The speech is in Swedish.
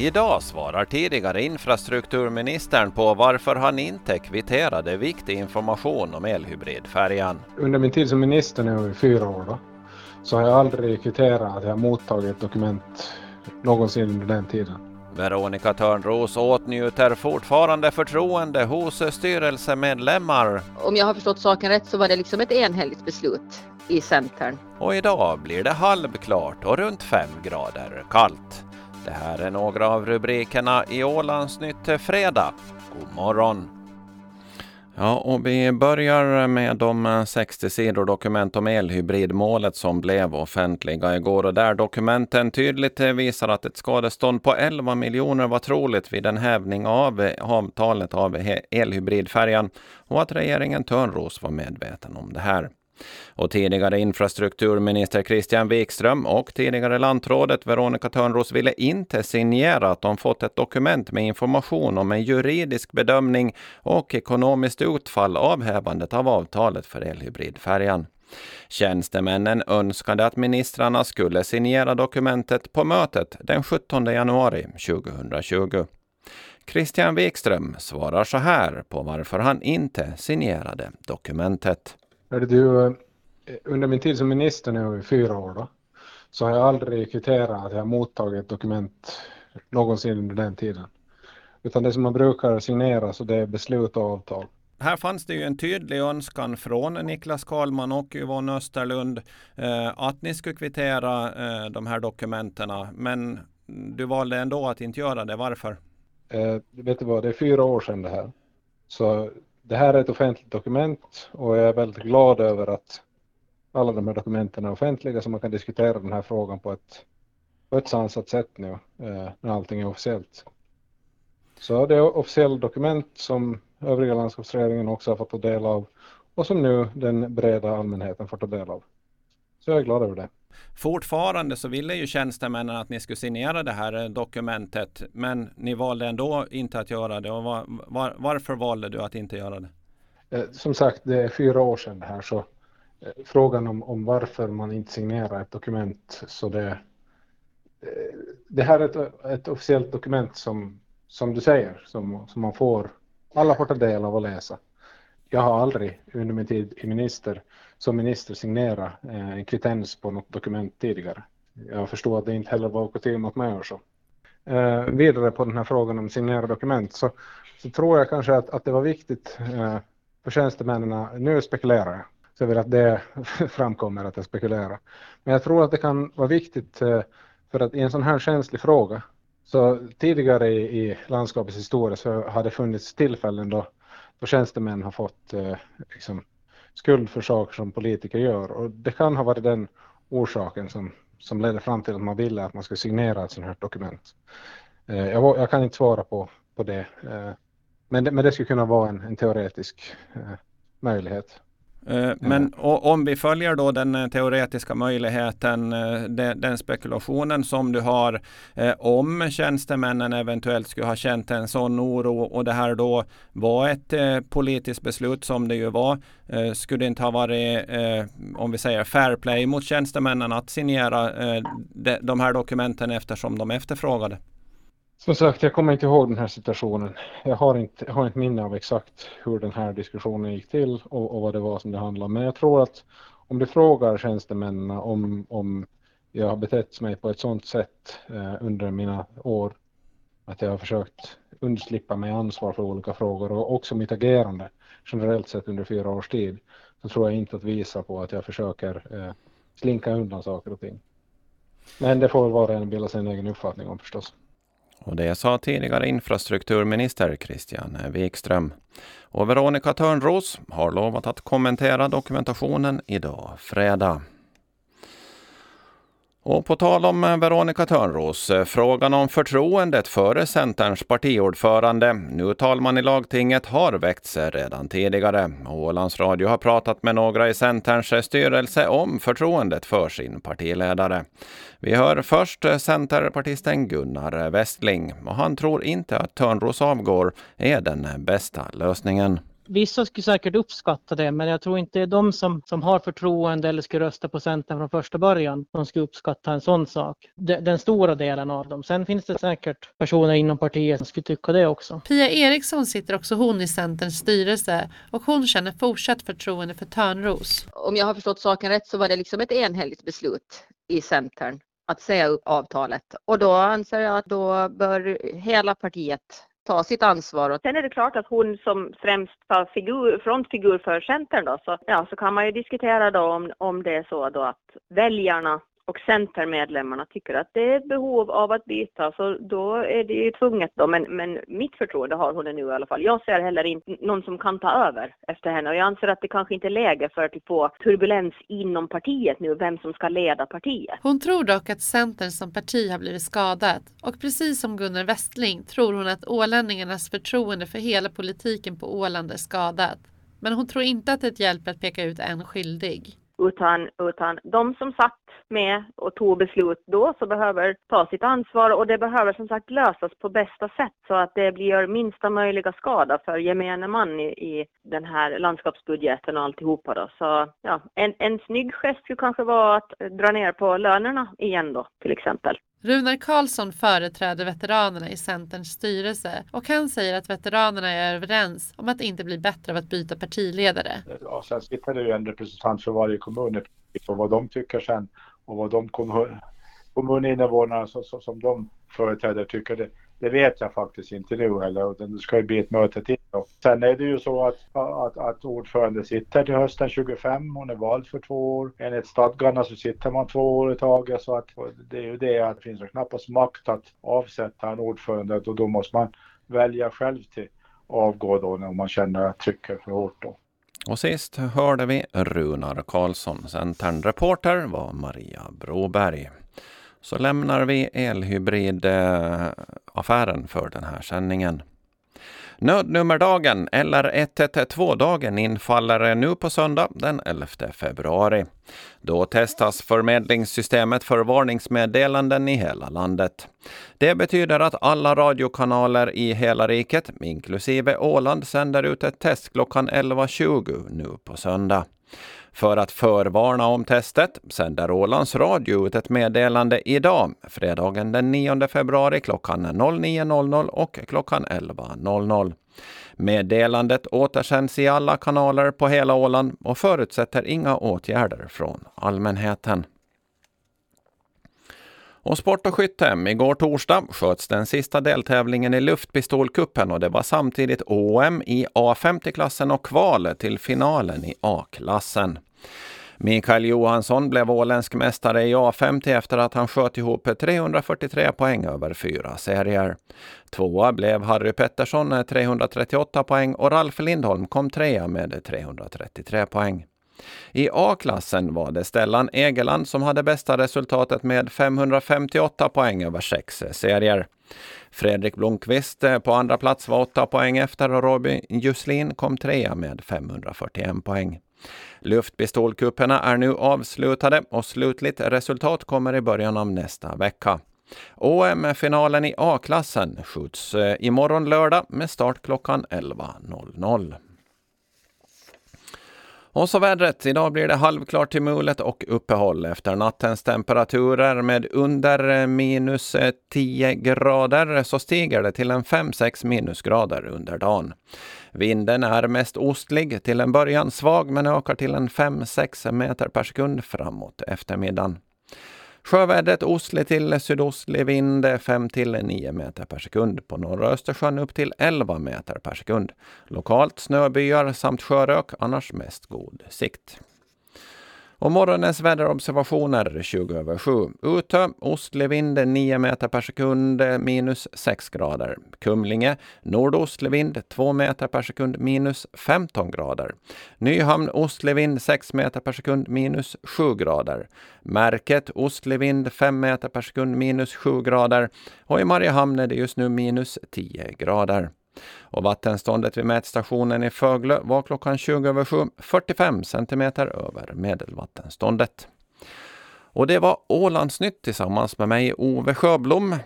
Idag svarar tidigare infrastrukturministern på varför han inte kvitterade viktig information om elhybridfärjan. Under min tid som minister nu i fyra år då, så har jag aldrig kvitterat att jag mottagit ett dokument någonsin under den tiden. Veronica Törnros åtnjuter fortfarande förtroende hos styrelsemedlemmar. Om jag har förstått saken rätt så var det liksom ett enhälligt beslut i Centern. Och idag blir det halvklart och runt fem grader kallt. Det här är några av rubrikerna i Ålandsnytt fredag. God morgon! Ja, och vi börjar med de 60 sidor dokument om elhybridmålet som blev offentliga igår och där dokumenten tydligt visar att ett skadestånd på 11 miljoner var troligt vid en hävning av avtalet av elhybridfärjan och att regeringen Törnros var medveten om det här. Och tidigare infrastrukturminister Christian Wikström och tidigare lantrådet Veronica Törnros ville inte signera att de fått ett dokument med information om en juridisk bedömning och ekonomiskt utfall av hävandet av avtalet för elhybridfärjan. Tjänstemännen önskade att ministrarna skulle signera dokumentet på mötet den 17 januari 2020. Christian Wikström svarar så här på varför han inte signerade dokumentet. Hörde du, eh, under min tid som minister nu i fyra år då, så har jag aldrig kvitterat att jag mottagit dokument någonsin under den tiden. Utan det som man brukar signera så det är beslut och avtal. Här fanns det ju en tydlig önskan från Niklas Karlman och Yvonne Österlund eh, att ni skulle kvittera eh, de här dokumenten. Men du valde ändå att inte göra det. Varför? Eh, vet du vad, det är fyra år sedan det här. Så det här är ett offentligt dokument och jag är väldigt glad över att alla de här dokumenten är offentliga så man kan diskutera den här frågan på ett, på ett sansat sätt nu eh, när allting är officiellt. Så det är officiella dokument som övriga landskapsregeringen också har fått ta del av och som nu den breda allmänheten får ta del av. Så jag är glad över det. Fortfarande så ville ju tjänstemännen att ni skulle signera det här eh, dokumentet. Men ni valde ändå inte att göra det. Och var, var, varför valde du att inte göra det? Eh, som sagt, det är fyra år sedan det här. Så eh, frågan om, om varför man inte signerar ett dokument. Så det, det här är ett, ett officiellt dokument som, som du säger. Som, som man får, alla får ta del av och läsa. Jag har aldrig under min tid i minister som minister signera eh, en kvittens på något dokument tidigare. Jag förstår att det inte heller var kutym att man gör så. Eh, vidare på den här frågan om signera dokument så, så tror jag kanske att, att det var viktigt eh, för tjänstemännen, nu spekulerar jag, så jag vill att det framkommer att jag spekulerar. Men jag tror att det kan vara viktigt eh, för att i en sån här känslig fråga så tidigare i, i landskapets historia så har det funnits tillfällen då, då tjänstemän har fått eh, liksom, skuld för saker som politiker gör och det kan ha varit den orsaken som, som ledde fram till att man ville att man skulle signera ett sådant här dokument. Eh, jag, jag, kan inte svara på, på det, eh, men det, men det skulle kunna vara en, en teoretisk eh, möjlighet. Eh, men om vi följer då den eh, teoretiska möjligheten, eh, den spekulationen som du har, om tjänstemännen eventuellt skulle ha känt en sån oro och det här då var ett politiskt beslut som det ju var, skulle det inte ha varit, om vi säger fair play mot tjänstemännen att signera de här dokumenten eftersom de efterfrågade? Som sagt, jag kommer inte ihåg den här situationen. Jag har inte, jag har inte minne av exakt hur den här diskussionen gick till och, och vad det var som det handlade om. Men jag tror att om du frågar tjänstemännen om, om jag har betett mig på ett sådant sätt eh, under mina år att jag har försökt undslippa mig ansvar för olika frågor och också mitt agerande generellt sett under fyra års tid så tror jag inte att visa på att jag försöker eh, slinka undan saker och ting. Men det får väl var och en bilda sin egen uppfattning om förstås. Och det sa tidigare infrastrukturminister Christian Wikström. Och Veronica Törnros har lovat att kommentera dokumentationen idag, fredag. Och på tal om eh, Veronica Törnros, eh, frågan om förtroendet före Centerns partiordförande, nu talman i lagtinget, har väckts eh, redan tidigare. Ålands Radio har pratat med några i Centerns styrelse om förtroendet för sin partiledare. Vi hör först centerpartisten Gunnar Westling och han tror inte att Törnros avgår är den bästa lösningen vissa skulle säkert uppskatta det, men jag tror inte de som, som har förtroende eller skulle rösta på Centern från första början, de skulle uppskatta en sån sak. Den, den stora delen av dem. Sen finns det säkert personer inom partiet som skulle tycka det också. Pia Eriksson sitter också hon i Centerns styrelse och hon känner fortsatt förtroende för Törnros. Om jag har förstått saken rätt så var det liksom ett enhälligt beslut i Centern att säga upp avtalet och då anser jag att då bör hela partiet ta sitt ansvar. Sen är det klart att hon som främst figur, frontfigur för Centern då, så, ja, så kan man ju diskutera då om, om det är så då att väljarna och Centermedlemmarna tycker att det är behov av att byta så då är det ju tvunget då. Men, men mitt förtroende har hon nu i alla fall. Jag ser heller inte någon som kan ta över efter henne och jag anser att det kanske inte är läge för typ, att få turbulens inom partiet nu, vem som ska leda partiet. Hon tror dock att Centern som parti har blivit skadat och precis som Gunnar Westling tror hon att ålänningarnas förtroende för hela politiken på Åland är skadat. Men hon tror inte att det hjälper att peka ut en skyldig. Utan, utan de som satt med och tog beslut då så behöver ta sitt ansvar och det behöver som sagt lösas på bästa sätt så att det blir minsta möjliga skada för gemene man i, i den här landskapsbudgeten och alltihopa då. Så ja, en, en snygg gest skulle kanske vara att dra ner på lönerna igen då till exempel. Runar Karlsson företräder veteranerna i Centerns styrelse och han säger att veteranerna är överens om att det inte blir bättre av att byta partiledare. Ja, sen sitter det ju en representant för varje kommun och vad de tycker sen och vad de kommuninvånarna som, som de företräder tycker det, det vet jag faktiskt inte nu heller. Det ska ju bli ett möte till. Då. Sen är det ju så att, att, att ordförande sitter till hösten 25. Hon är vald för två år. Enligt stadgarna så sitter man två år i taget. Så att det är ju det att det finns knappast makt att avsätta en ordförande och då måste man välja själv till avgå då när man känner att trycket är för hårt. Då. Och sist hörde vi Runar Karlsson. Centern-reporter var Maria Broberg. Så lämnar vi elhybridaffären för den här sändningen. Nödnummerdagen, eller 112-dagen, infaller nu på söndag den 11 februari. Då testas förmedlingssystemet för varningsmeddelanden i hela landet. Det betyder att alla radiokanaler i hela riket, inklusive Åland, sänder ut ett test klockan 11.20 nu på söndag. För att förvarna om testet sänder Ålands Radio ut ett meddelande idag, fredagen den 9 februari klockan 09.00 och klockan 11.00. Meddelandet återsänds i alla kanaler på hela Åland och förutsätter inga åtgärder från allmänheten. Och sport och skytte. Igår torsdag sköts den sista deltävlingen i luftpistolkuppen och det var samtidigt OM i A50-klassen och kval till finalen i A-klassen. Mikael Johansson blev åländsk mästare i A50 efter att han sköt ihop 343 poäng över fyra serier. Tvåa blev Harry Pettersson eh, 338 poäng och Ralf Lindholm kom trea med 333 poäng. I A-klassen var det Stellan Egeland som hade bästa resultatet med 558 poäng över sex eh, serier. Fredrik Blomqvist eh, på andra plats var åtta poäng efter och Robin Juslin kom trea med 541 poäng. Luftpistolkupperna är nu avslutade och slutligt resultat kommer i början av nästa vecka. OM-finalen i A-klassen skjuts eh, imorgon lördag med start klockan 11.00. Och så vädret. Idag blir det halvklart till mulet och uppehåll efter nattens temperaturer med under eh, minus eh, 10 grader så stiger det till en 5-6 minusgrader under dagen. Vinden är mest ostlig, till en början svag men ökar till en 5-6 meter per sekund framåt eftermiddagen. Sjövädret ostlig till sydostlig vind 5 till 9 meter per sekund. På norra Östersjön upp till 11 meter per sekund. Lokalt snöbyar samt sjörök, annars mest god sikt. Och morgonens väderobservationer 20 över 7. Utö, ostlig vind 9 meter per sekund, minus 6 grader. Kumlinge, nordostlig vind 2 meter per sekund, minus 15 grader. Nyhamn, ostlig vind 6 meter per sekund, minus 7 grader. Märket, ostlig vind 5 meter per sekund, minus 7 grader. Och i Mariehamn är det just nu minus 10 grader. Och vattenståndet vid mätstationen i Föglö var klockan 20 över 7 45 centimeter över medelvattenståndet. Och det var Ålandsnytt tillsammans med mig, Ove Sjöblom.